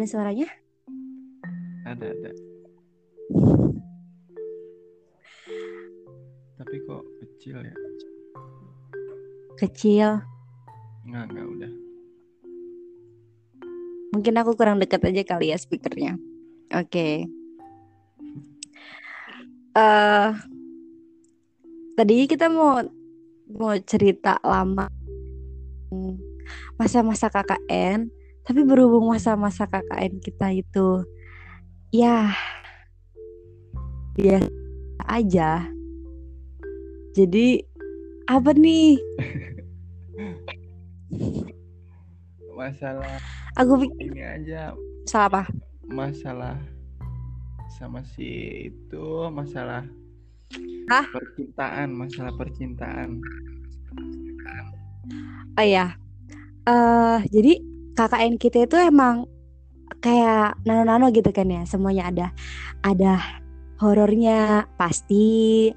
ada suaranya? Ada ada. Tapi kok kecil ya? Kecil. Enggak enggak udah. Mungkin aku kurang dekat aja kali ya speakernya. Oke. Eh tadi kita mau mau cerita lama masa-masa KKN, tapi berhubung masa-masa KKN kita itu ya biasa aja. Jadi apa nih? Masalah Aku pikir ini aja salah apa? masalah sama si itu masalah Hah? percintaan, masalah percintaan. Oh ya, eh jadi KKN kita itu emang kayak nano-nano gitu kan ya, semuanya ada, ada horornya pasti,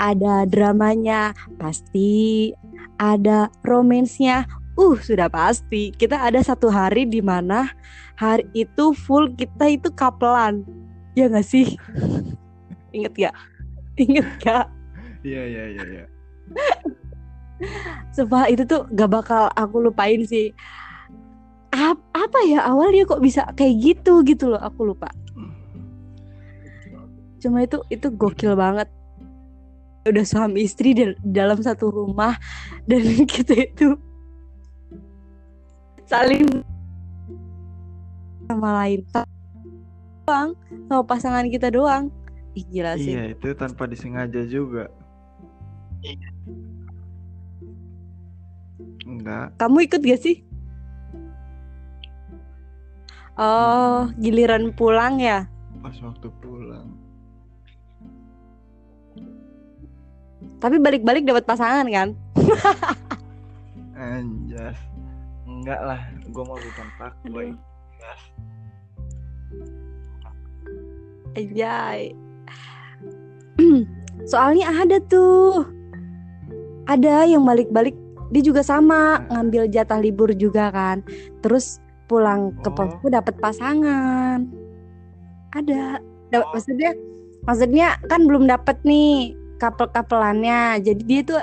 ada dramanya pasti, ada romansnya, uh sudah pasti. Kita ada satu hari di mana hari itu full kita itu kapelan, ya nggak sih? Ingat gak? Ingat gak? Iya iya iya iya. Sumpah itu tuh gak bakal aku lupain sih. Ap- apa ya awalnya kok bisa kayak gitu gitu loh aku lupa. Cuma itu itu gokil banget. Udah suami istri di dalam satu rumah dan kita itu saling sama lain doang sama pasangan kita doang. Ih gila sih. Iya, itu tanpa disengaja juga. Enggak, Kamu ikut gak sih? Oh, giliran pulang ya? pas waktu pulang. Tapi balik-balik dapat pasangan kan? Anjas. Enggak lah, gua mau bukan fuckboy. Anjay. Soalnya ada tuh. Ada yang balik-balik dia juga sama ngambil jatah libur juga kan. Terus pulang ke Oh. posku dapat pasangan. Ada. Da- maksudnya maksudnya kan belum dapat nih kapel-kapelannya. Jadi dia tuh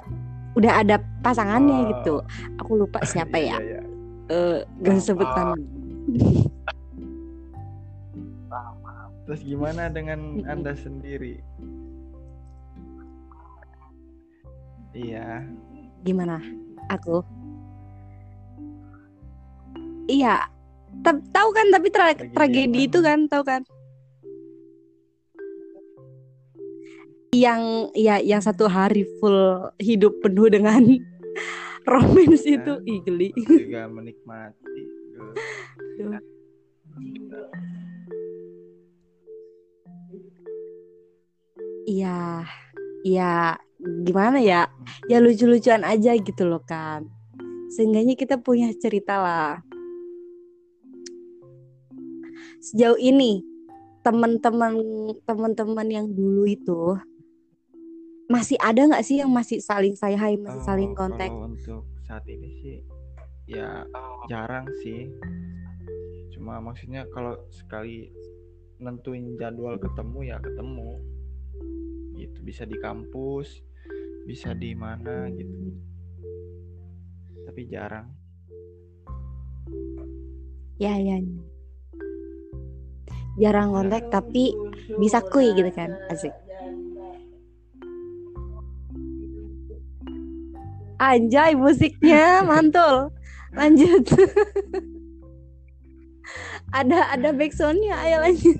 udah ada pasangannya Oh. gitu. Aku lupa siapa Iya, ya. iya. Eh, gak sebut nama. Terus gimana dengan. Anda sendiri? Iya, Gimana? Aku. Iya. Ta- Tahu kan tapi tra- Tragedi tragedi itu kan, tahu kan? Yang ya yang satu hari full hidup penuh dengan romance itu, Kan? ih geli. juga menikmati. Iya. Iya, gimana ya? Ya lucu-lucuan aja gitu loh kan. Seenggaknya kita punya cerita lah. Sejauh ini teman-teman teman-teman yang dulu itu masih ada nggak sih yang masih saling say hi, masih saling Oh, kontak? Kalau untuk saat ini sih ya jarang sih. Cuma maksudnya kalau sekali nentuin jadwal ketemu ya ketemu. Gitu bisa di kampus, bisa di mana gitu. Tapi jarang. Ya, ya. Jarang kontak tapi bisa kuy gitu kan. Asik. Anjay musiknya mantul. Lanjut. ada ada backsoundnya ayo lanjut.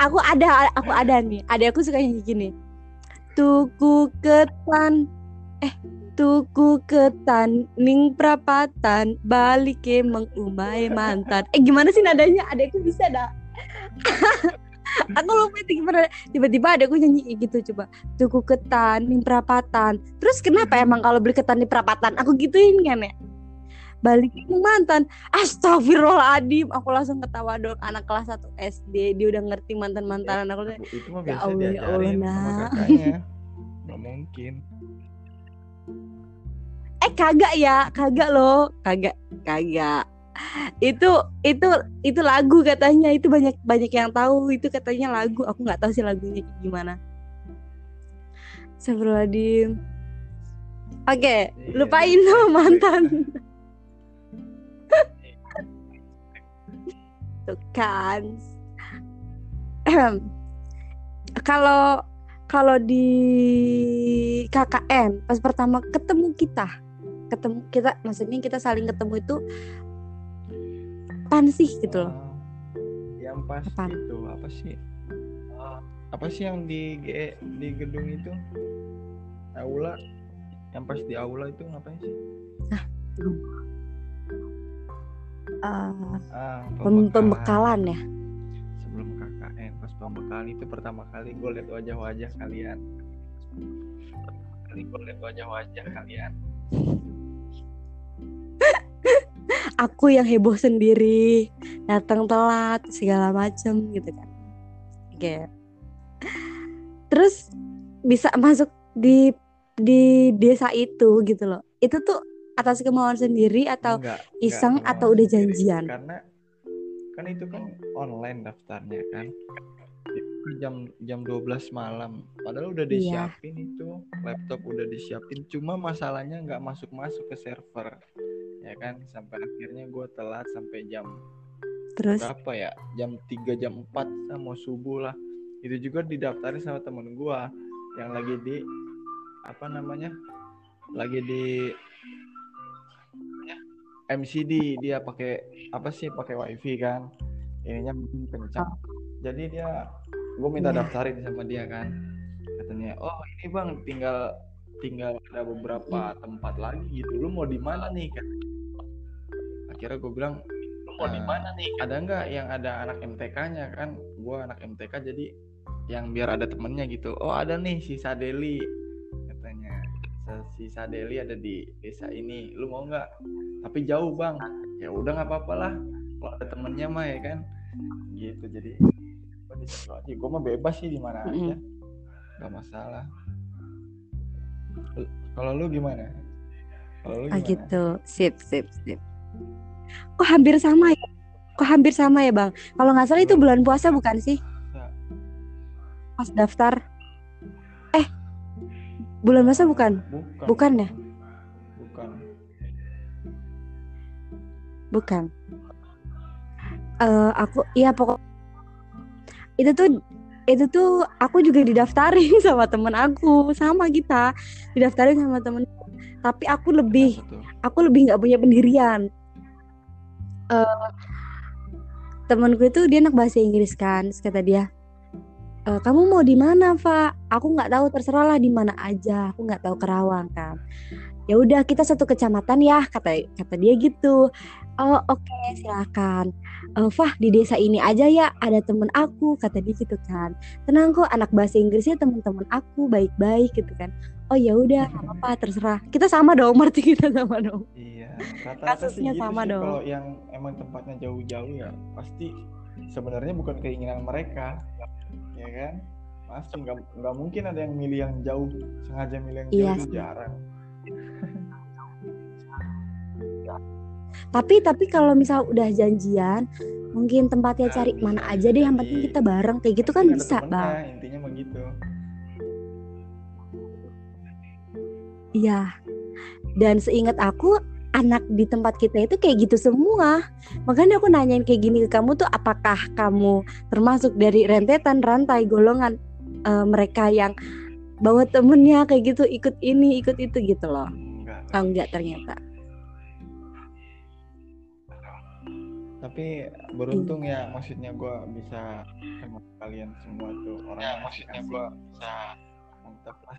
Aku ada aku ada nih. Ada aku suka nyanyi gini. Tuku ketan eh tuku ketan ning prapatan balik ke mengumai mantan. Eh gimana sih nadanya? Adekku bisa dah. aku lupa itu gimana tiba-tiba ada aku nyanyi gitu coba tuku ketan ning perapatan terus kenapa emang kalau beli ketan di perapatan aku gituin kan ya balik ke mantan astagfirullahaladzim aku langsung ketawa dong anak kelas 1 SD dia udah ngerti mantan mantanan aku itu mah Ya biasa Allah, ya Allah, diajarin sama nak. kakaknya. Nggak mungkin. Eh kagak ya kagak loh kagak kagak itu itu itu lagu katanya itu banyak banyak yang tahu itu katanya lagu aku nggak tahu sih lagunya gimana Sebelum Oke, Iya, lupain sama baik. mantan. Tuh kan. Kalau kalau di KKN pas pertama ketemu kita, ketemu kita maksudnya kita saling ketemu itu pan sih gitu loh. Oh, yang pas Apaan? itu apa sih? Apa sih yang di GE di gedung itu? Aula? Yang pas di aula itu ngapain sih? Eh, ah pem- pembekalan. ya. sebelum KKN pas pembekalan itu pertama kali gue liat wajah-wajah kalian. Pertama kali gue liat wajah-wajah kalian Aku yang heboh sendiri, datang telat segala macem gitu kan. Oke. Terus bisa masuk di di desa itu gitu loh. Itu tuh atas kemauan sendiri atau Enggak, iseng enggak, atau udah sendiri. janjian? karena kan itu kan online daftarnya kan jam jam 12 malam. Padahal udah Iya. disiapin itu laptop udah disiapin. Cuma masalahnya nggak masuk masuk ke server ya kan? Sampai akhirnya gue telat sampai jam terus? berapa ya? Jam 3 jam 4 lah, mau subuh lah. Itu juga didaftarin sama temen gue yang lagi di apa namanya? Lagi di MCD dia pakai apa sih? Pakai wifi kan? Ininya mungkin kencang. Jadi dia gue minta Iya. daftarin sama dia kan. Katanya oh ini bang tinggal tinggal ada beberapa tempat lagi gitu. Lu mau di mana nih? Kan akhirnya gue bilang lu mau di Eh, mana nih? ada nggak yang ada anak MTK-nya kan? Gue anak MTK jadi yang biar ada temennya gitu. Oh ada nih si Sadeli. Katanya "Sa- si Sadeli ada di desa ini. Lu mau nggak? Tapi jauh bang. Ya udah nggak apa-apa lah. Kalau ada temennya mah ya kan. Gitu jadi situ aja gue mah bebas sih di mana aja nggak masalah kalau lu gimana kalau lu ah gimana gitu. Sip, sip, sip. Kok hampir sama ya? Kok hampir sama ya, Bang? Kalau nggak salah itu bulan puasa bukan sih? Pas daftar. Eh. Bulan puasa bukan? bukan Bukan ya? bukan Bukan. Eh aku iya pokok itu tuh itu tuh aku juga didaftarin sama temen aku. Sama kita didaftarin sama temen. Tapi aku lebih aku lebih nggak punya pendirian. Eh temenku itu dia anak bahasa Inggris kan terus kata dia "Eh, kamu mau di mana Pak aku nggak tahu terserah lah di mana aja. Aku nggak tahu Kerawang kan. Ya udah kita satu kecamatan ya kata kata dia gitu oh oke silakan Eh, Fah di desa ini aja ya ada temen aku kata dia gitu kan tenang kok anak bahasa Inggrisnya teman-teman aku baik-baik gitu kan oh ya udah nggak apa-apa terserah kita sama dong berarti kita sama dong Iya, Kasusnya gitu sama sih. dong. Kalau yang emang tempatnya jauh-jauh ya pasti sebenarnya bukan keinginan mereka, ya kan? Pasti nggak nggak mungkin ada yang milih yang jauh sengaja milih yang Iya jauh sih. jarang. Tapi tapi kalau misal udah janjian, mungkin tempatnya Nah, cari bisa, mana bisa aja deh yang jadi. penting kita bareng kayak gitu kan bisa, Bang. Intinya begitu. Iya. Dan seingat aku anak di tempat kita itu kayak gitu semua. Makanya aku nanyain kayak gini ke kamu tuh apakah kamu termasuk dari rentetan rantai golongan eh, mereka yang bawa temennya kayak gitu ikut ini ikut itu gitu loh. Enggak. Oh, enggak ternyata. Tapi beruntung ya, maksudnya gua bisa sama kalian semua tuh orang. Ya, maksudnya gua bisa mantap lah.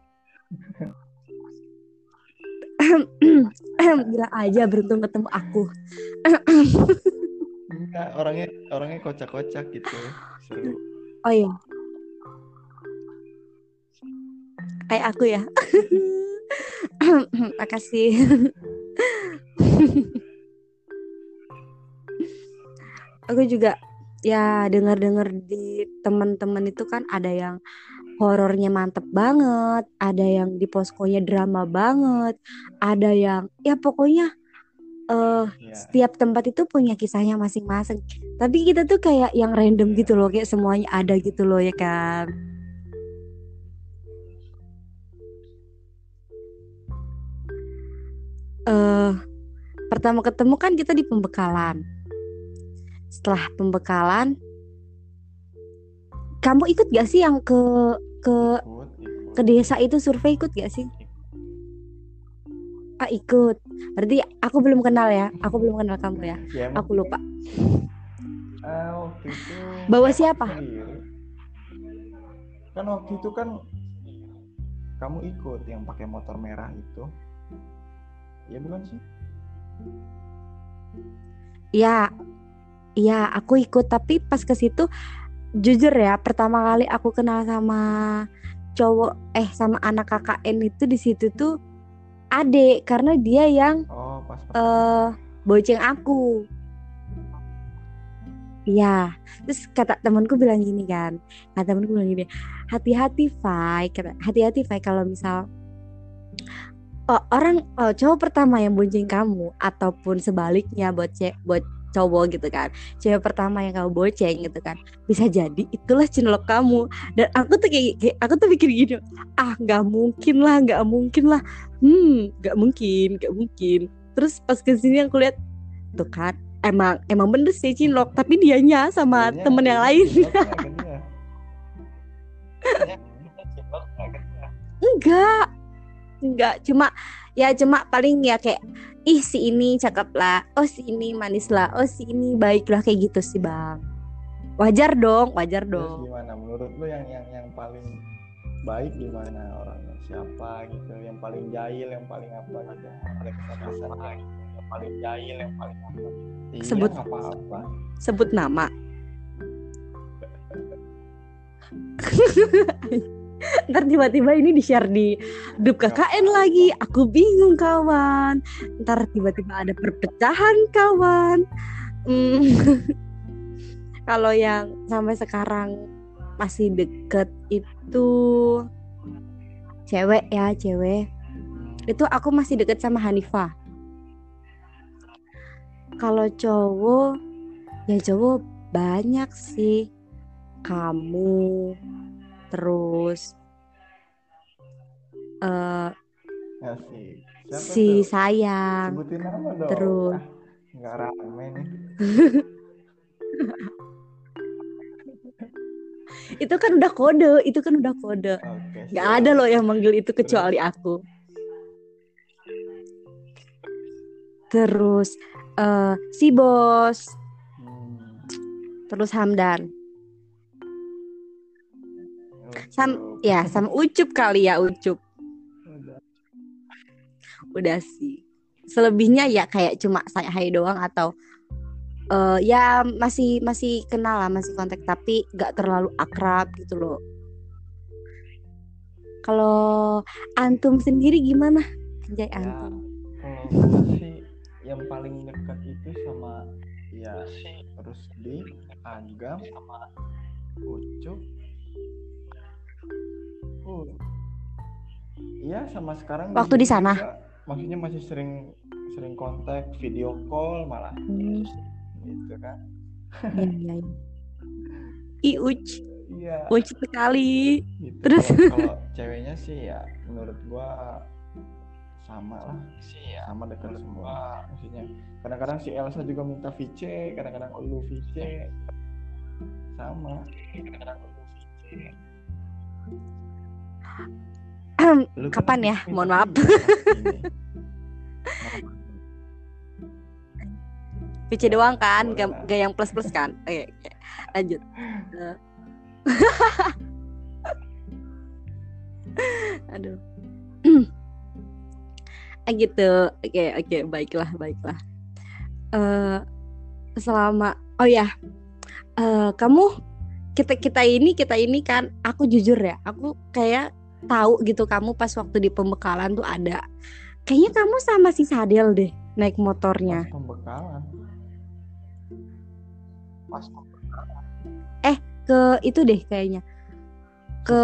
Bilang aja beruntung ketemu aku. Enggak, orangnya orangnya kocak-kocak gitu. Seru. Oh iya. Kayak aku ya. Makasih. aku juga ya dengar-dengar di teman-teman itu kan ada yang horornya mantep banget, ada yang di poskonya drama banget, ada yang ya pokoknya eh Iya. setiap tempat itu punya kisahnya masing-masing. Tapi kita tuh kayak yang random gitu loh, kayak semuanya ada gitu loh ya kan. Eh pertama ketemu kan kita di pembekalan. Setelah pembekalan, kamu ikut gak sih yang ke ke Ikut, ikut. ke desa itu survei ikut gak sih? Ah ikut. Berarti aku belum kenal ya. Aku belum kenal kamu ya. Ya, Aku lupa. ah, waktu itu Bawa siapa? sendiri. Kan waktu itu kan kamu ikut yang pakai motor merah itu. Ya bukan sih? Iya. Iya, aku ikut. Tapi pas ke situ jujur ya, pertama kali aku kenal sama cowok eh sama anak KKN itu di situ tuh Ade karena dia yang Oh, pas pas. eh boceng aku. Iya, terus kata temanku bilang gini kan, kata temanku bilang gini, hati-hati Fai, kata hati-hati Fai kalau misal oh, orang oh, cowok pertama yang bonceng kamu ataupun sebaliknya ce buat cowok gitu kan, cewek pertama yang kamu bonceng gitu kan, bisa jadi itulah cinlok kamu. Dan aku tuh kayak, kayak aku tuh pikir gini, ah nggak mungkin lah, nggak mungkin lah, hmm nggak mungkin, nggak mungkin. Terus pas ke sini aku lihat tuh kan emang emang bener sih cinlok tapi dianya sama Kayaknya temen yang lain ke dia. enggak enggak cuma ya cuma paling ya kayak ih si ini cakep lah oh si ini manis lah oh si ini baik lah kayak gitu sih bang. Wajar dong wajar Terus dong. gimana? Menurut lu yang yang yang paling baik gimana orangnya? Siapa gitu? Yang paling jahil yang paling apa gitu? Paling kesan gitu? Yang paling jahil yang paling apa gitu. Iya, Sebut. nggak apa-apa. sebut nama ntar tiba-tiba ini di share di grup Nggak KKN apa-apa. lagi. aku bingung kawan. Ntar tiba-tiba ada perpecahan kawan. Hmm. kalau yang sampai sekarang masih deket itu cewek ya cewek. Itu aku masih deket sama Hanifah. Kalau cowok ya cowok banyak sih. Kamu terus sih. Siapa si tuh? sayang sebutin nama dong. terus Ah, nggak rame nih. Itu kan udah kode itu kan udah kode. Nggak siap. ada loh yang manggil itu kecuali aku. Terus eh si bos. Hmm, terus Hamdan Sam- ya sama Ucup kali ya Ucup. Udah. udah sih. Selebihnya ya kayak cuma saya hai doang atau eh ya masih masih kenal lah masih kontak tapi nggak terlalu akrab gitu loh. Kalau antum sendiri gimana? Anjay ya antum. kalau gue sih yang paling dekat itu sama ya Rusdi Agam sama Ucup uh iya sama sekarang Waktu di sana? juga, maksudnya masih sering sering kontak video call malah. Hmm, gitu kan. Iya, iya, iya. Uc, iya. Uc sekali. gitu. Terus? Kalau- ceweknya sih ya menurut gua sama lah. Sama dekat semua maksudnya. Kadang-kadang si Elsa juga minta VC kadang-kadang lu VC sama. Kadang-kadang lu VC Lu Kapan ya? Mohon maaf. PC doang kan, gak, yang plus plus kan. Oke, oke. lanjut. Eh. Aduh. Ah, gitu. Oke, oke, baiklah, baiklah. Eh selama oh ya. Eh kamu kita kita ini kita ini kan aku jujur ya, aku kayak tahu gitu kamu pas waktu di pembekalan tuh ada. Kayaknya kamu sama si Sadel deh naik motornya. Pas pembekalan. Pas pembekalan. Ke itu deh kayaknya. Ke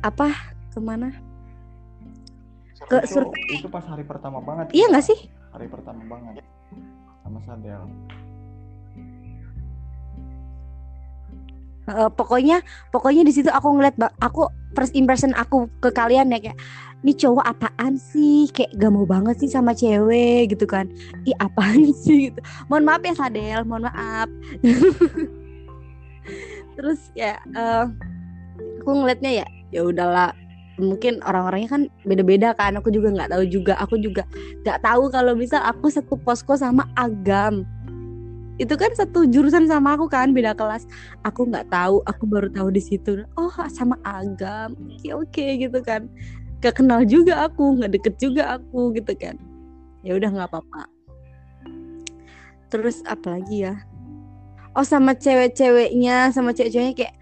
apa? Ke mana? Ke itu, survei. itu pas hari pertama banget iya nggak sih? Hari pertama banget. Sama Sadel Eh, pokoknya pokoknya di situ aku ngeliat aku first impression aku ke kalian ya kayak ini cowok apaan sih? Kayak gak mau banget sih sama cewek gitu kan. Ih apaan sih? Gitu. Mohon maaf ya Sadel mohon maaf. Terus ya eh, aku ngeliatnya ya ya udahlah. Mungkin orang-orangnya kan beda-beda kan aku juga nggak tahu juga. Aku juga nggak tahu kalau misal aku satu posko sama Agam itu kan satu jurusan sama aku kan beda kelas. Aku nggak tahu aku baru tahu di situ. Oh sama Agam. Oke oke gitu kan. Gak kenal juga aku nggak deket juga aku gitu kan. Ya udah nggak apa-apa. Terus apa lagi ya? Oh sama cewek-ceweknya sama cewek-ceweknya kayak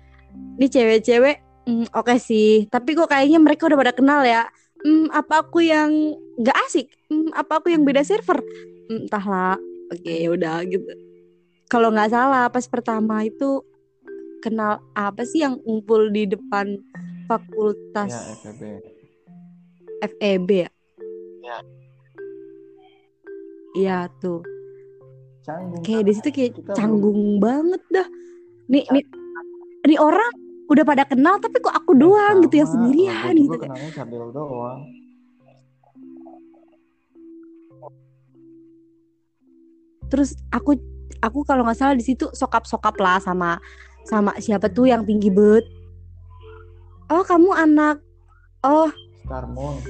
ini cewek-cewek hmm, oke sih. Tapi kok kayaknya mereka udah pada kenal ya. Hmm, apa aku yang nggak asik? Hmm, apa aku yang beda server? Hmm, entahlah. Oke ya udah gitu kalau nggak salah pas pertama itu kenal apa sih yang ngumpul di depan fakultas ya FEB FEB ya? Iya tuh. canggung Kayak di situ kayak Kita canggung banget dah. Nih nih nih orang udah pada kenal tapi kok aku doang gitu yang Sama, sendirian gitu juga kan. kenalnya Sadel doang Terus aku aku kalau nggak salah di situ sokap-sokap lah sama sama siapa tuh yang tinggi bet. Oh kamu anak oh Star Moon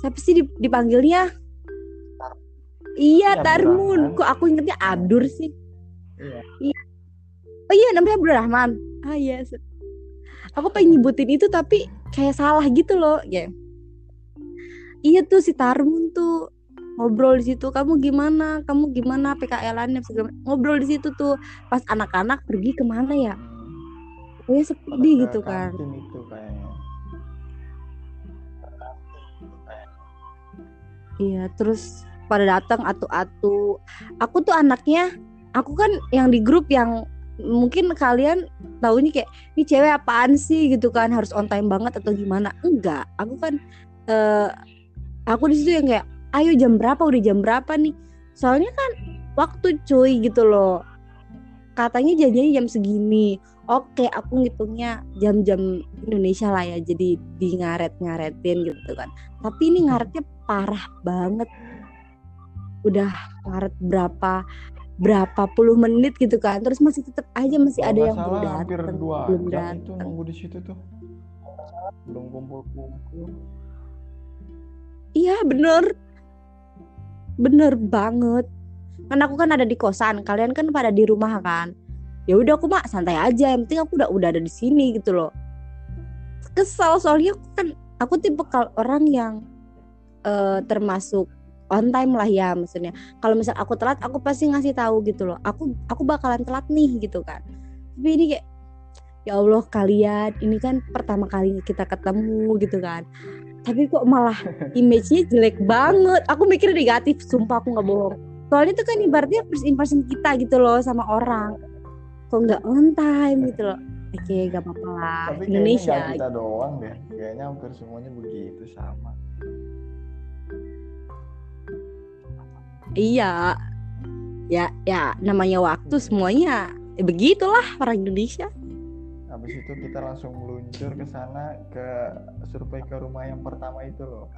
siapa sih dip- dipanggilnya? Iya Iya, Darmun. Abdurrahman. Kok aku ingetnya Abdur sih? iya Oh iya namanya Abdurrahman. Ah iya. se- Aku pengen nyebutin itu tapi kayak salah gitu loh, ya. Iya tuh si Tarmun tuh ngobrol di situ. Kamu gimana? Kamu gimana PKL-annya? Ngobrol di situ tuh pas anak-anak pergi ke mana ya? Hmm, Pokoknya sepi pada ke gitu kan. itu kayaknya Iya, terus pada datang atu-atu. Aku tuh anaknya, aku kan yang di grup yang mungkin kalian taunya kayak ini cewek apaan sih gitu kan harus on time banget atau gimana? Enggak, aku kan eh aku di situ yang kayak ayo jam berapa udah jam berapa nih? Soalnya kan waktu cuy gitu loh. Katanya janjinya jam segini. Oke, aku ngitungnya jam-jam Indonesia lah ya. Jadi di ngaret-ngaretin gitu kan. Tapi ini ngaretnya parah banget. Udah ngaret berapa berapa puluh menit gitu kan. Terus masih tetap aja masih Kalau ada yang belum salah hampir datang, dua belum jam itu datang. nunggu di situ tuh belum kumpul-kumpul Iya bener Bener banget. Kan aku kan ada di kosan Kalian kan pada di rumah kan. Ya udah aku mah santai aja yang penting aku udah udah ada di sini gitu loh. Kesal soalnya aku kan aku tipe orang yang eh, termasuk on time lah ya maksudnya. Kalau misal aku telat aku pasti ngasih tahu gitu loh. Aku aku bakalan telat nih gitu kan. Tapi ini kayak ya Allah kalian ini kan pertama kali kita ketemu gitu kan tapi kok malah image-nya jelek banget. Aku mikir negatif sumpah aku nggak bohong. Soalnya itu kan ibaratnya first impression kita gitu loh sama orang. Kok nggak on time gitu loh. Oke gak apa-apa lah. Tapi Indonesia. nggak kita doang deh. Kayaknya hampir semuanya begitu sama. Iya. Ya ya namanya waktu semuanya. Ya begitulah orang Indonesia habis itu kita langsung meluncur ke sana ke survei ke rumah yang pertama itu loh.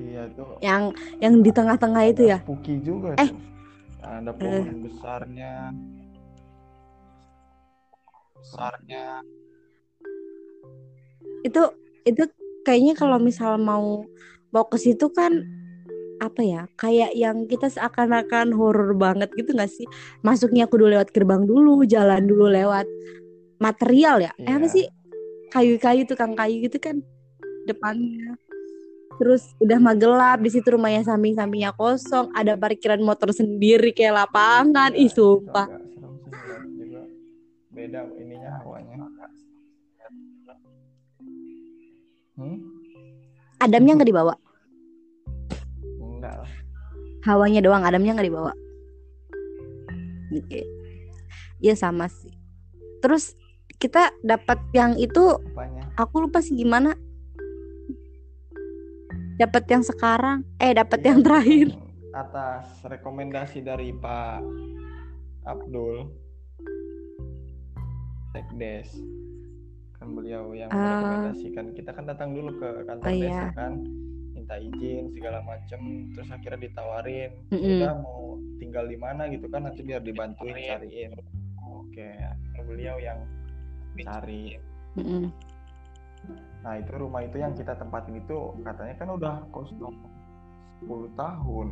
Iya tuh yang yang di tengah-tengah itu ya? Spooky juga Eh. tuh. Ada pohon besarnya. Besarnya. Itu itu kayaknya kalau misal mau mau ke situ kan apa ya kayak yang kita seakan-akan horor banget gitu nggak sih? Masuknya kudu lewat gerbang dulu jalan dulu lewat material ya. Eh apa Iya. sih? Kayu-kayu tukang kayu gitu kan depannya. Terus udah magelap di situ rumahnya samping-sampingnya kosong ada parkiran motor sendiri kayak lapangan. Ih Iya, sumpah. juga. Beda ininya hawanya. Hmm? Adamnya nggak dibawa hawanya doang Adamnya nggak dibawa. Oke Iya sama sih. Terus kita dapat yang itu apanya? aku lupa sih gimana. Dapat yang sekarang eh dapat Iya, yang terakhir. atas rekomendasi dari Pak Abdul. Sekdes kan beliau yang Ah. merekomendasikan. Kita kan datang dulu ke kantor Oh, desa iya. kan minta izin segala macem terus akhirnya ditawarin Mm-mm. kita mau tinggal di mana gitu kan nanti biar dibantuin cariin oke beliau yang cari Mm-mm. Nah itu rumah itu yang kita tempatin itu katanya kan udah kosong 10 tahun.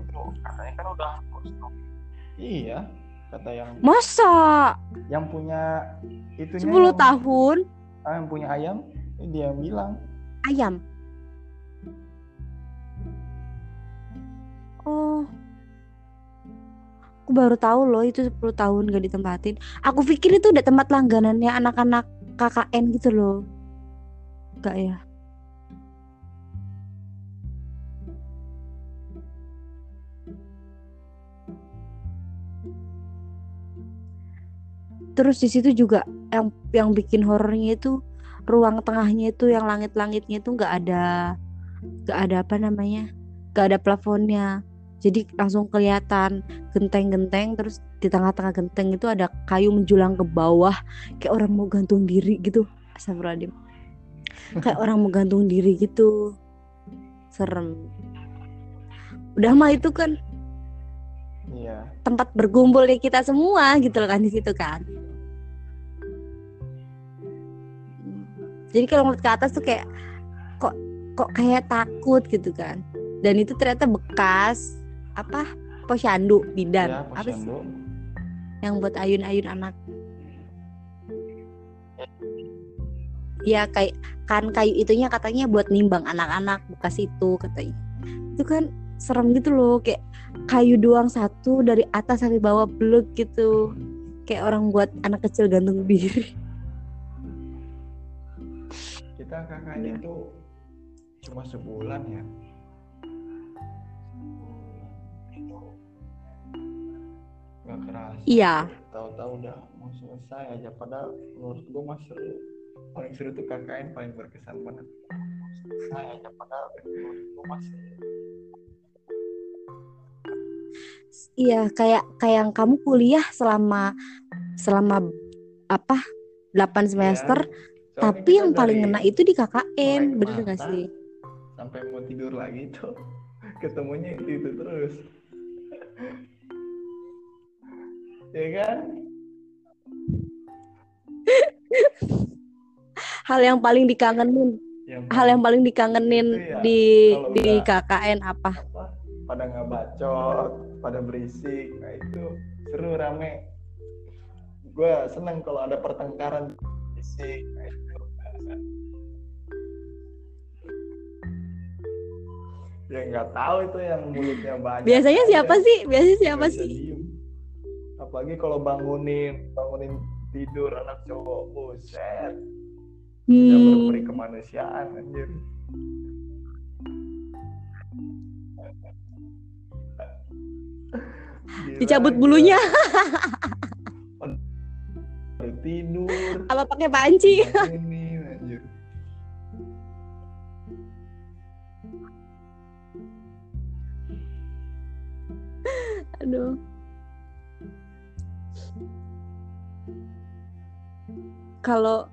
Katanya kan udah kosong. Iya, kata yang masa yang punya itunya 10 yang, tahun ah, yang punya ayam, dia yang bilang. ayam oh. Aku baru tahu loh itu 10 tahun gak ditempatin. Aku pikir itu udah tempat langganannya anak-anak KKN gitu loh. Gak ya? Terus di situ juga yang yang bikin horornya itu ruang tengahnya itu yang langit-langitnya itu nggak ada nggak ada apa namanya nggak ada plafonnya jadi langsung kelihatan genteng-genteng terus di tengah-tengah genteng itu ada kayu menjulang ke bawah kayak orang mau gantung diri gitu Astagfirullahaladzim kayak orang mau gantung diri gitu serem udah mah itu kan Iya. tempat berkumpulnya kita semua gitu loh kan di situ kan. Jadi kalau ngeliat ke atas tuh kayak kok kok kayak takut gitu kan. Dan itu ternyata bekas apa posyandu bidan Ya, apa sih posyandu. yang buat ayun-ayun anak. Ya kayak kan kayu itunya katanya buat nimbang anak-anak bekas itu katanya. Itu kan serem gitu loh kayak kayu doang satu dari atas sampai bawah beluk gitu kayak orang buat anak kecil gantung diri Kita kakaknya itu cuma sebulan ya. Iya. Tahu-tahu udah mau selesai aja. Padahal menurut gue mah seru. Paling seru tuh KKN paling berkesan banget. Selesai aja. Padahal menurut gue seru. iya kayak kayak yang kamu kuliah selama selama apa 8 semester Iya. Soalnya tapi kita yang paling ngena itu di KKN bener gak sih Sampai mau tidur lagi tuh. Ketemunya itu, itu terus. Ya kan? hal yang paling dikangenin. Yang hal yang paling dikangenin ya, di di KKN apa? apa? Pada nggak bacot pada berisik nah itu seru rame. Gue seneng kalau ada pertengkaran berisik nah, itu. ya nggak tahu itu yang mulutnya banyak. Biasanya siapa sih? Biasanya siapa sih. Apalagi kalau bangunin bangunin tidur anak cowok buset. Tidak hmm. berperi kemanusiaan anjir. Gila, dicabut bulunya. Tidur. Apa pakai panci? Ini anjir. Aduh kalau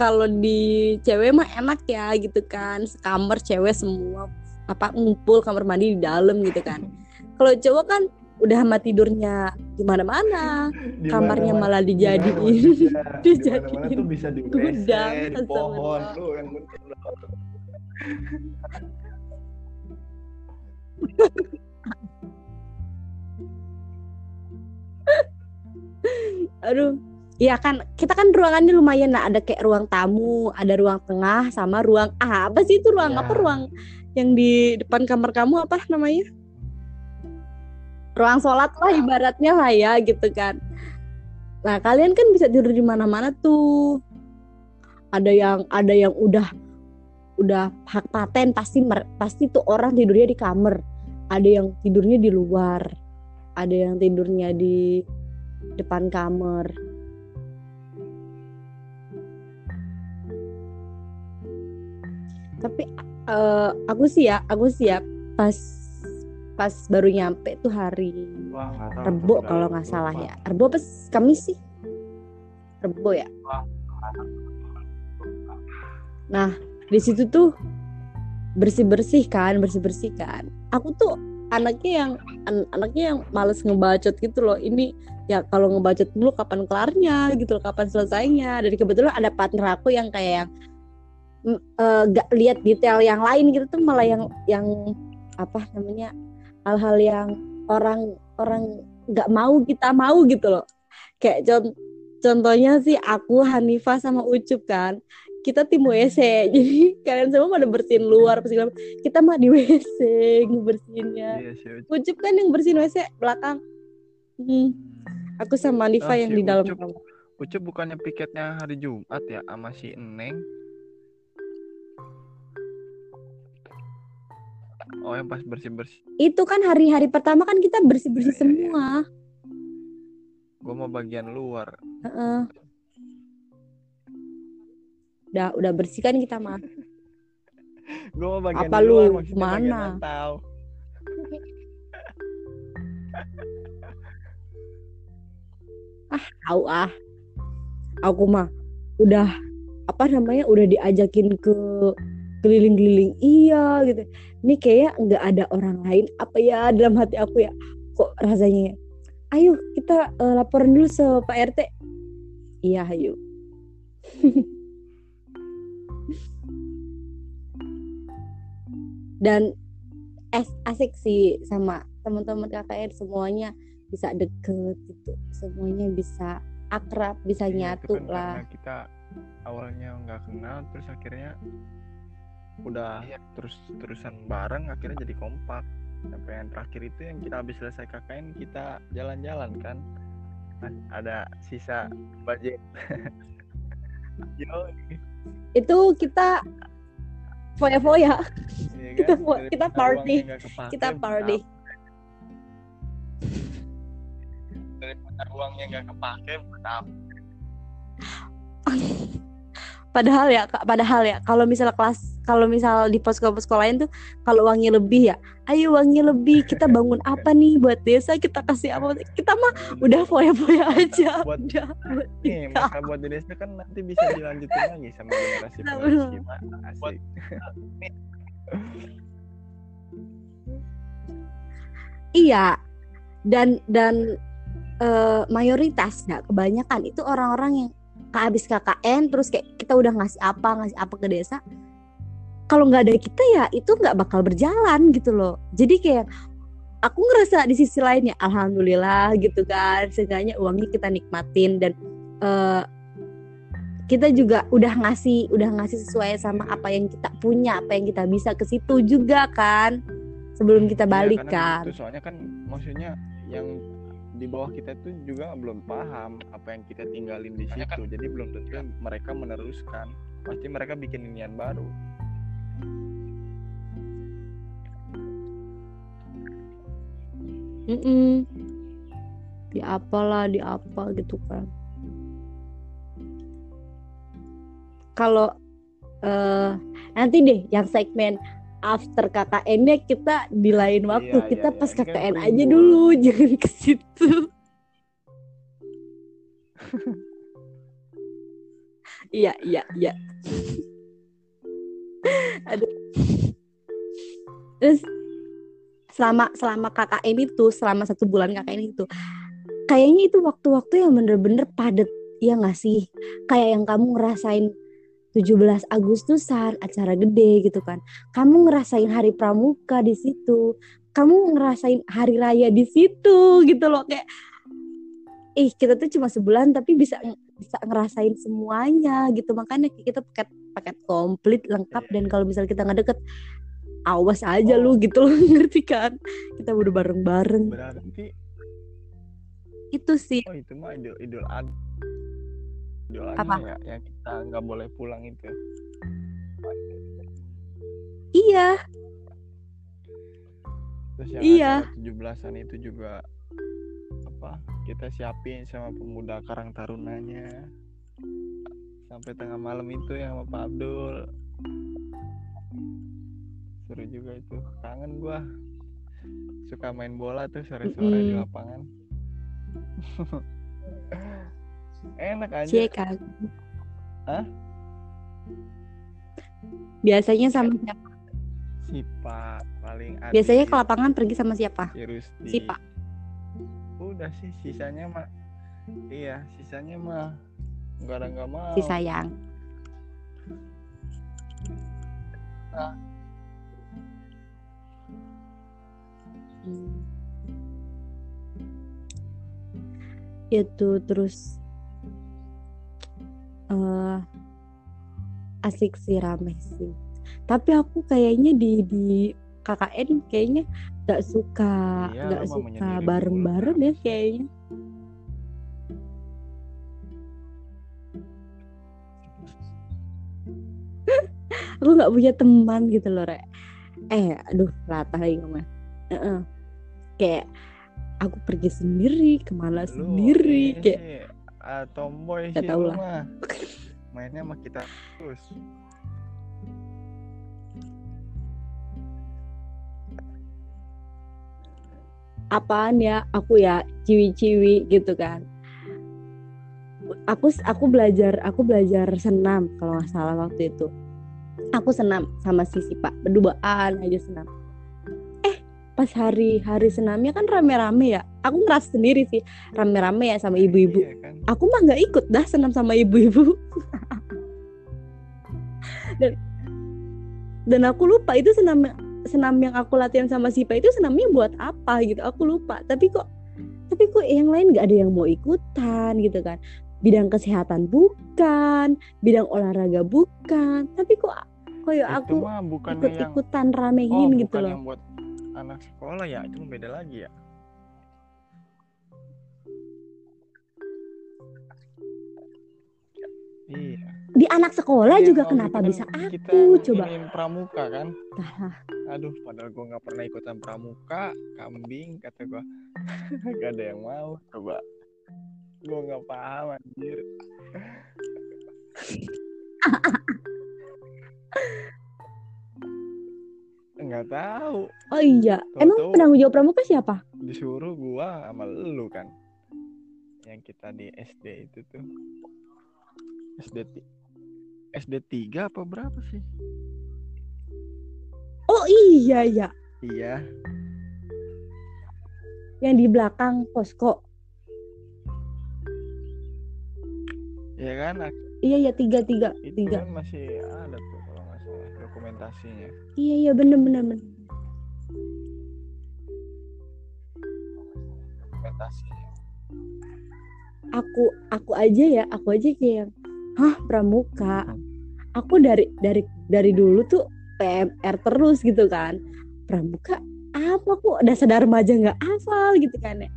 kalau di cewek mah enak ya gitu kan. Sekamar cewek semua apa ngumpul kamar mandi di dalam gitu kan. Kalau cowok kan udah sama tidurnya di mana-mana Di kamarnya malah dijadiin dijadiin bisa di gudang, di pohon yang lu. aduh Iya kan kita kan ruangannya lumayan nah ada kayak ruang tamu ada ruang tengah sama ruang ah, apa sih itu ruang? Ya. apa ruang yang di depan kamar kamu? Apa namanya? Ruang sholat lah ibaratnya lah ya gitu kan. Nah kalian kan bisa tidur di mana-mana tuh. Ada yang ada yang udah udah hak paten pasti mer- pasti tuh orang tidurnya di kamar. Ada yang tidurnya di luar ada yang tidurnya di depan kamar tapi uh, aku sih ya aku siap pas pas baru nyampe tuh hari Wah, Rebo kalau nggak salah ya. Rebo pas Kamis sih? Rebo ya? Nah di situ tuh bersih bersih kan bersih bersih kan. Aku tuh anaknya yang an- anaknya yang males ngebacot gitu loh. Ini ya kalau ngebacot dulu kapan kelarnya gitu loh kapan selesainya. Dari kebetulan ada partner aku yang kayak yang mm, eh, gak lihat detail yang lain gitu tuh malah yang yang apa namanya hal-hal yang orang orang nggak mau kita mau gitu loh kayak con- contohnya sih aku Hanifah sama Ucup kan kita tim WC jadi kalian semua pada bersihin luar segala kita mah di WC ngebersihinnya Iya. Ucup. Kan yang bersihin WC belakang Hmm, aku sama Hanifah Ah, yang si di dalam Ucup. Ucup bukannya piketnya hari Jumat ya sama si Eneng. Oh yang pas bersih-bersih. itu kan hari-hari pertama kan kita bersih-bersih Iya, iya, iya. semua Gue mau bagian luar. Heeh. udah udah bersih kan kita mah Gue mau bagian Apa luar lu? Mana? tahu. tahu ah aku mah udah apa namanya udah diajakin ke keliling-keliling. Iya gitu. Ini kayak nggak ada orang lain. Apa ya dalam hati aku ya kok rasanya ya, ayo kita eh, laporan dulu se Pak RT iya ayo. Dan es asik sih sama teman-teman KKN semuanya bisa deket gitu. Semuanya bisa akrab bisa Iya, nyatu lah. kita awalnya nggak kenal terus akhirnya udah Iya. terus terusan bareng akhirnya jadi kompak sampai yang terakhir itu yang kita habis selesai KKN kita jalan-jalan kan ada sisa budget itu kita foya-foya iya Kita kan? buat- kita Daripada party. uangnya nggak kepake, kita party daripada uangnya nggak kepake buat apa? padahal ya Kak, padahal ya kalau misal kelas kalau misal di posko-posko lain tuh kalau uangnya lebih ya ayo uangnya lebih kita bangun apa nih buat desa kita kasih apa kita mah udah foya-foya aja Buat- udah buat Nih, kita. maka buat di desa kan nanti bisa dilanjutin lagi sama generasi Nah, penerus kita. Asik. Iya. Dan dan eh, mayoritas nggak kebanyakan itu orang-orang yang kehabis KKN terus kayak kita udah ngasih apa ngasih apa ke desa. Kalau nggak ada kita ya itu nggak bakal berjalan gitu loh. Jadi kayak aku ngerasa di sisi lainnya alhamdulillah gitu kan. Seenggaknya uangnya kita nikmatin dan eh, kita juga udah ngasih udah ngasih sesuai sama apa yang kita punya, apa yang kita bisa ke situ juga kan. Sebelum kita Iya, balik kan. gitu. soalnya kan maksudnya yang di bawah kita tuh juga belum paham apa yang kita tinggalin di situ. Jadi belum tentu mereka meneruskan. Pasti mereka bikin inian baru. Mm-mm. Di apalah, di apa gitu kan. Kalau eh nanti deh yang segmen after KKN-nya kita di lain waktu. Iya, kita iya, pas iya. Ini kan KKN aja dulu, jangan ke situ. Iya, iya, iya. Aduh. Terus selama selama KKN itu, selama satu bulan KKN itu, kayaknya itu waktu-waktu yang bener-bener padet ya nggak sih? Kayak yang kamu ngerasain 17 Agustusan acara gede gitu kan. Kamu ngerasain hari pramuka di situ. Kamu ngerasain hari raya di situ gitu loh kayak ih kita tuh cuma sebulan tapi bisa bisa ngerasain semuanya gitu. Makanya kita paket paket komplit lengkap dan kalau misalnya kita nggak deket awas aja lu Oh. gitu loh ngerti kan? Kita udah bareng-bareng. Berarti Itu sih oh itu mah idul idul ad idul Apa? ya yang kita nggak boleh pulang itu. iya, Terus yang Iya. acara 17-an itu juga apa? Kita siapin sama pemuda Karang Tarunanya. Sampai tengah malam itu yang sama Pak Abdul. seru juga itu kangen gua suka main bola tuh sore-sore di Mm-mm. lapangan enak aja Cie kan. Hah? Biasanya sama siapa? Sipa paling adil Biasanya ke lapangan pergi sama siapa? si Rusti. Sipa. udah sih sisanya mah iya sisanya mah nggak ada nggak mau Si sayang. Ah. Hmm. Itu terus eh asik sih rame sih. Tapi aku kayaknya di di KKN kayaknya gak suka Iya, gak mah suka bareng-bareng ya kayaknya. aku nggak punya teman gitu loh rek eh aduh latah lagi ngomong Heeh. kayak aku pergi sendiri ke mana lu sendiri kayak ah, tomboy Gak sih tau lu lah. mah. Mainnya sama kita terus. Apaan ya? Aku ya ciwi-ciwi gitu kan. Aku aku belajar aku belajar senam kalau nggak salah waktu itu. Aku senam sama si Sipa. Berduaan aja senam. Eh pas hari hari senamnya kan rame-rame ya? Aku ngerasa sendiri sih rame-rame ya sama ibu-ibu. iya kan aku mah nggak ikut dah senam sama ibu-ibu. Dan dan aku lupa itu senam senam yang aku latihan sama Sipa itu senamnya buat apa gitu. Aku lupa. Tapi kok tapi kok yang lain nggak ada yang mau ikutan gitu kan. Bidang kesehatan bukan bidang olahraga bukan. Tapi kok kok ya aku mah bukan ikut yang ikutan rame oh gitu bukan loh. yang buat anak sekolah ya? Itu beda lagi ya iya. Di anak sekolah Iya, juga kenapa kan bisa kita aku? coba. iniin pramuka kan? Aduh padahal gua nggak pernah ikutan pramuka kambing kata gua. Gak ada yang mau coba. Gua nggak paham anjir. Nggak tahu. Oh iya emang Tahu-tahu- penanggung jawab pramuka siapa? Disuruh gua sama lu kan? Yang kita di SD itu tuh SD SD 3 apa berapa sih? Oh iya iya. Iya. Yang di belakang posko. Ya kan? Iya iya tiga tiga itu tiga. kan masih ada tuh kalau nggak salah dokumentasinya. Iya iya bener bener bener. Dokumentasinya aku aku aja ya aku aja kayak hah pramuka? Aku dari dari dari dulu tuh PMR terus gitu kan. Pramuka apa? Kok udah sadar remaja nggak hafal gitu kan ya.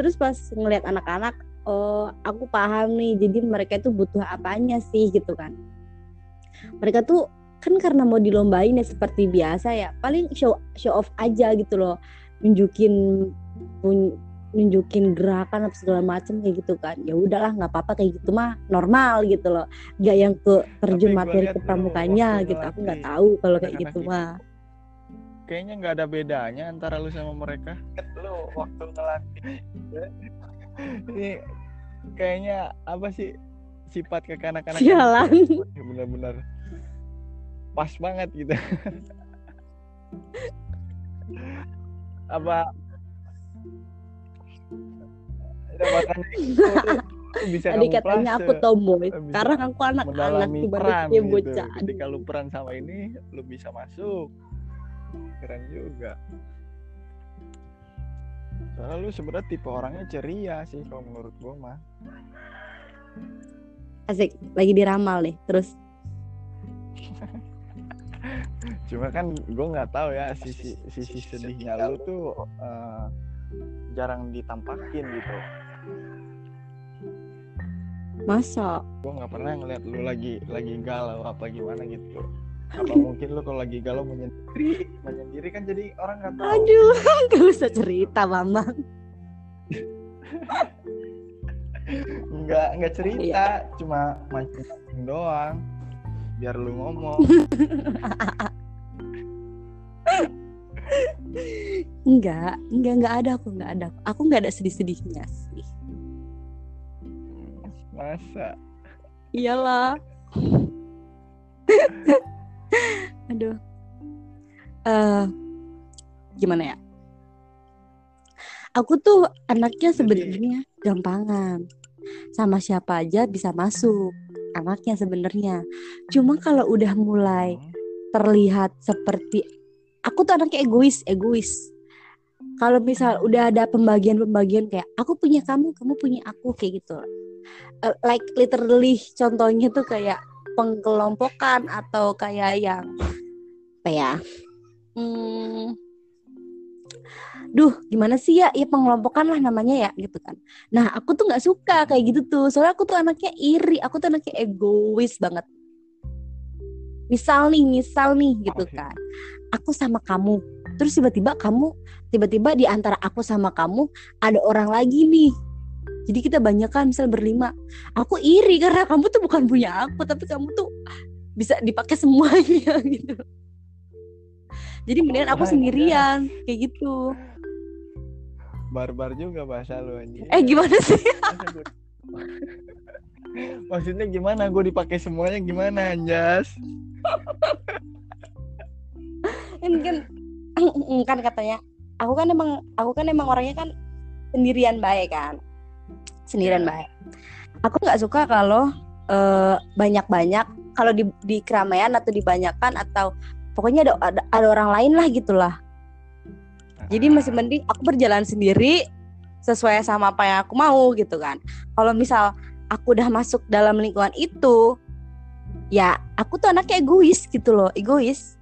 Terus pas ngeliat anak-anak oh aku paham nih. Jadi mereka itu butuh apanya sih gitu kan. Mereka tuh kan karena mau dilombain ya seperti biasa ya. Paling show show off aja gitu loh. Nunjukin nunjukin gerakan apa segala macem kayak gitu kan. Ya udahlah nggak apa-apa kayak gitu mah normal gitu loh. Nggak yang ke terjun Tapi materi ke pramukanya gitu. Aku nggak tahu kalau kayak gitu itu. mah. kayaknya nggak ada bedanya antara lu sama mereka. Lu waktu ngelatih. Ini kayaknya apa sih sifat kekanak-kanakan Sialan. bener-bener pas banget gitu. Apa bisa tadi katanya aku tomboy sekarang aku anak-anak baliknya gitu. bocah Ketika lu peran sama ini, lu bisa masuk. Keren juga. Soalnya lu sebenarnya tipe orangnya ceria sih kalau menurut gua mah. asik lagi diramal nih terus Cuma kan gua nggak tahu ya sisi sisi sedihnya lu tuh eh, jarang ditampakin gitu. Masa Gua nggak pernah ngeliat lu lagi lagi galau apa gimana gitu. Apa mungkin lu kalau lagi galau menyendiri, menyendiri kan jadi orang nggak tahu. aduh gak usah cerita mama nggak nggak cerita Iya. cuma mancing-mancing doang biar lu ngomong Enggak, enggak, enggak ada aku, enggak ada. Aku enggak ada sedih-sedihnya sih. Masa? Iyalah. Aduh. Eh gimana ya? Aku tuh anaknya sebenarnya gampangan. Sama siapa aja bisa masuk. Anaknya sebenarnya. Cuma kalau udah mulai Hmm. terlihat seperti aku tuh anaknya egois, egois. Kalau misal udah ada pembagian-pembagian kayak aku punya kamu, kamu punya aku kayak gitu. Eh, like literally contohnya tuh kayak pengkelompokan atau kayak yang apa ya? Hmm, duh gimana sih ya? Ya pengelompokan lah namanya ya gitu kan. Nah aku tuh nggak suka kayak gitu tuh. Soalnya aku tuh anaknya iri, aku tuh anaknya egois banget. Misal nih, misal nih gitu kan. Aku sama kamu. Terus tiba-tiba kamu, tiba-tiba di antara aku sama kamu ada orang lagi nih. Jadi kita banyak kan misal berlima. Aku iri karena kamu tuh bukan punya aku, tapi kamu tuh bisa dipakai semuanya gitu. Jadi mendingan aku sendirian kayak gitu. Barbar juga bahasa lu anjing. Eh gimana sih? Maksudnya gimana? Gue dipakai semuanya gimana, Anjas? Kan kan kan katanya aku kan emang aku kan emang orangnya kan sendirian baik kan. Sendirian Ya. baik. Aku nggak suka kalau eh, banyak-banyak kalau di di keramaian atau dibanyakan atau pokoknya ada, ada ada orang lain lah gitulah. Jadi Ah. masih mending aku berjalan sendiri sesuai sama apa yang aku mau gitu kan. Kalau misal aku udah masuk dalam lingkungan itu, ya aku tuh anaknya egois gitu loh, egois.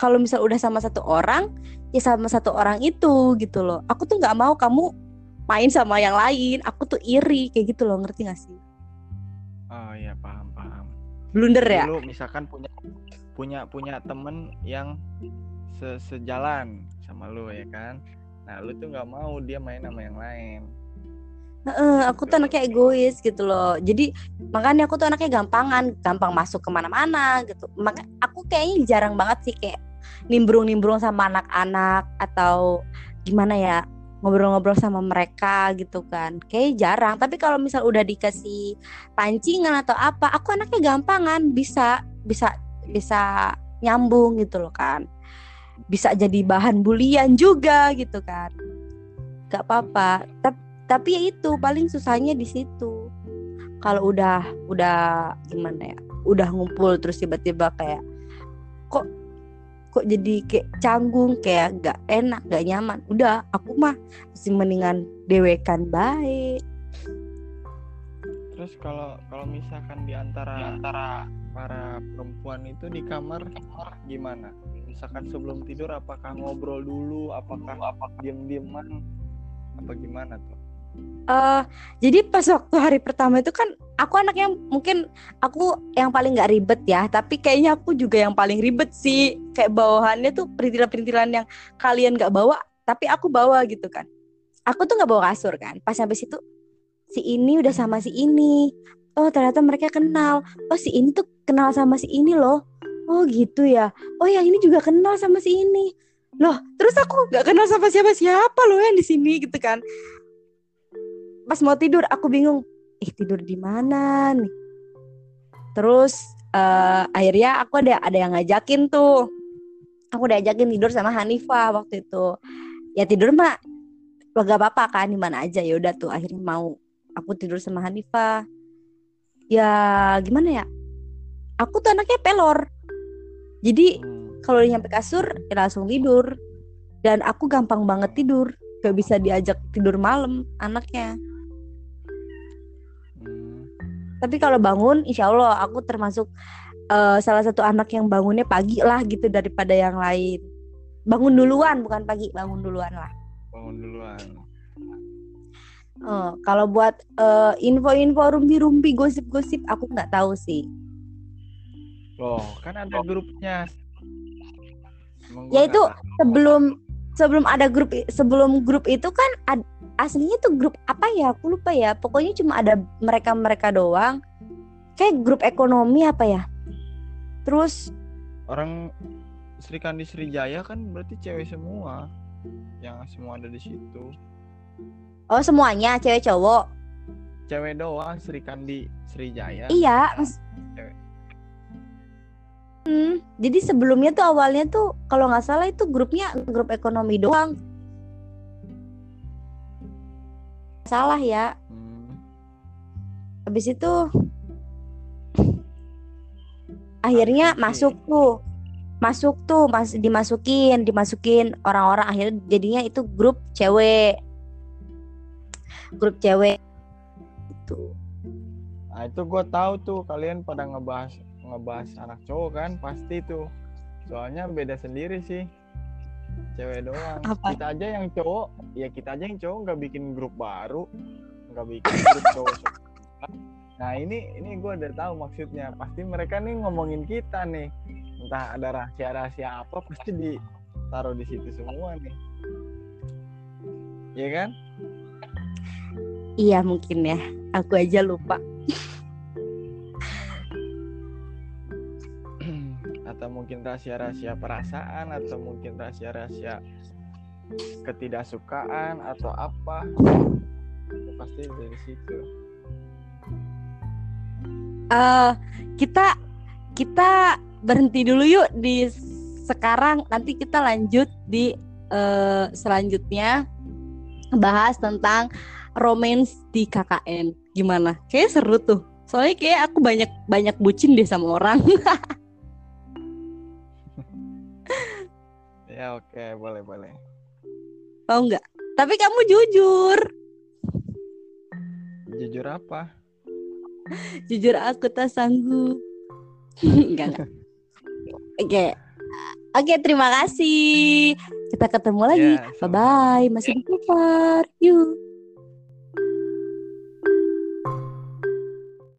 Kalau misal udah sama satu orang, ya sama satu orang itu gitu loh. Aku tuh nggak mau kamu main sama yang lain. Aku tuh iri kayak gitu loh, ngerti gak sih? Oh iya paham paham. Blunder ya? Lu misalkan punya punya punya temen yang se sejalan sama lu ya kan. Nah lu tuh nggak mau dia main sama yang lain. Heeh, aku tuh anaknya egois gitu loh. Jadi makanya aku tuh anaknya gampangan, gampang masuk ke mana-mana gitu. Maka aku kayaknya jarang banget sih kayak nimbrung-nimbrung sama anak-anak atau gimana ya ngobrol-ngobrol sama mereka gitu kan. Kayak jarang. Tapi kalau misal udah dikasih pancingan atau apa, aku anaknya gampangan, bisa bisa bisa nyambung gitu loh kan. Bisa jadi bahan bulian juga gitu kan. Gak apa-apa. Tapi ya itu paling susahnya di situ kalau udah udah gimana ya udah ngumpul terus tiba-tiba kayak kok kok jadi kayak canggung kayak gak enak gak nyaman udah aku mah masih mendingan dewekan baik Terus kalau kalau misalkan di antara antara para perempuan itu di kamar gimana? Misalkan sebelum tidur apakah ngobrol dulu, apakah apa diem-dieman, apa gimana tuh? Eh jadi pas waktu hari pertama itu kan aku anaknya mungkin aku yang paling nggak ribet ya tapi kayaknya aku juga yang paling ribet sih. Kayak bawahannya tuh perintilan-perintilan yang kalian nggak bawa tapi aku bawa gitu kan. Aku tuh nggak bawa kasur kan. Pas sampai situ si ini udah sama si ini. Oh ternyata mereka kenal. Oh si ini tuh kenal sama si ini loh. Oh gitu ya. Oh yang ini juga kenal sama si ini. Loh terus aku nggak kenal sama siapa siapa loh yang di sini gitu kan pas mau tidur aku bingung ih tidur di mana nih? Terus eh, akhirnya aku ada ada yang ngajakin tuh. Aku diajakin tidur sama Hanifah waktu itu. Ya tidur mah gak apa-apa kan di mana aja. Ya udah tuh akhirnya mau aku tidur sama Hanifah. Ya gimana ya? Aku tuh anaknya pelor. Jadi Hmm. kalau udah nyampe kasur ya langsung tidur. Dan aku gampang banget tidur. Gak bisa diajak tidur malam anaknya. Tapi kalau bangun, insya Allah aku termasuk eh, salah satu anak yang bangunnya pagi lah gitu daripada yang lain. Bangun duluan, bukan pagi, bangun duluan lah. Bangun duluan. Eh, kalau buat eh, info-info rumpi-rumpi, gosip-gosip, aku nggak tahu sih. Loh, kan ada grupnya. Emang Ya itu. Sebelum sebelum ada grup sebelum grup itu kan ad- aslinya tuh grup apa ya? Aku lupa ya. Pokoknya cuma ada mereka-mereka doang. Kayak grup ekonomi apa ya? Terus orang Sri Kandi Srijaya kan berarti cewek semua yang semua ada di situ Oh semuanya cewek cowok. cewek doang Sri Kandi Srijaya Iya. mas- Cewek. Hmm, jadi sebelumnya tuh awalnya tuh kalau nggak salah itu grupnya grup ekonomi doang. Salah ya. Hmm. Habis itu akhirnya Oke. masuk tuh. Masuk tuh, mas dimasukin, dimasukin orang-orang akhirnya jadinya itu grup cewek. Grup cewek itu. Nah itu gue tahu tuh kalian pada ngebahas ngebahas anak cowok kan pasti tuh. Soalnya beda sendiri sih. Cewek doang. Apa? Kita aja yang cowok, ya kita aja yang cowok nggak bikin grup baru, nggak bikin grup cowok. Nah ini ini gue udah tahu maksudnya. Pasti mereka nih ngomongin kita nih. Entah ada rahasia-rahasia apa pasti ditaruh di situ semua nih. Iya kan? Iya mungkin ya. Aku aja lupa. Mungkin rahasia-rahasia perasaan atau mungkin rahasia-rahasia ketidaksukaan atau apa pasti dari situ. Eh kita kita berhenti dulu yuk di sekarang. Nanti kita lanjut di eh, selanjutnya bahas tentang romance di KKN gimana? Kayak seru tuh. Soalnya kayak aku banyak banyak bucin deh sama orang ya oke boleh boleh. Mau nggak? Tapi kamu jujur. Jujur apa? Jujur aku tak sanggup. Enggak enggak oke. Oke terima kasih. Kita ketemu lagi. Ya, bye bye masih di Kupar yuk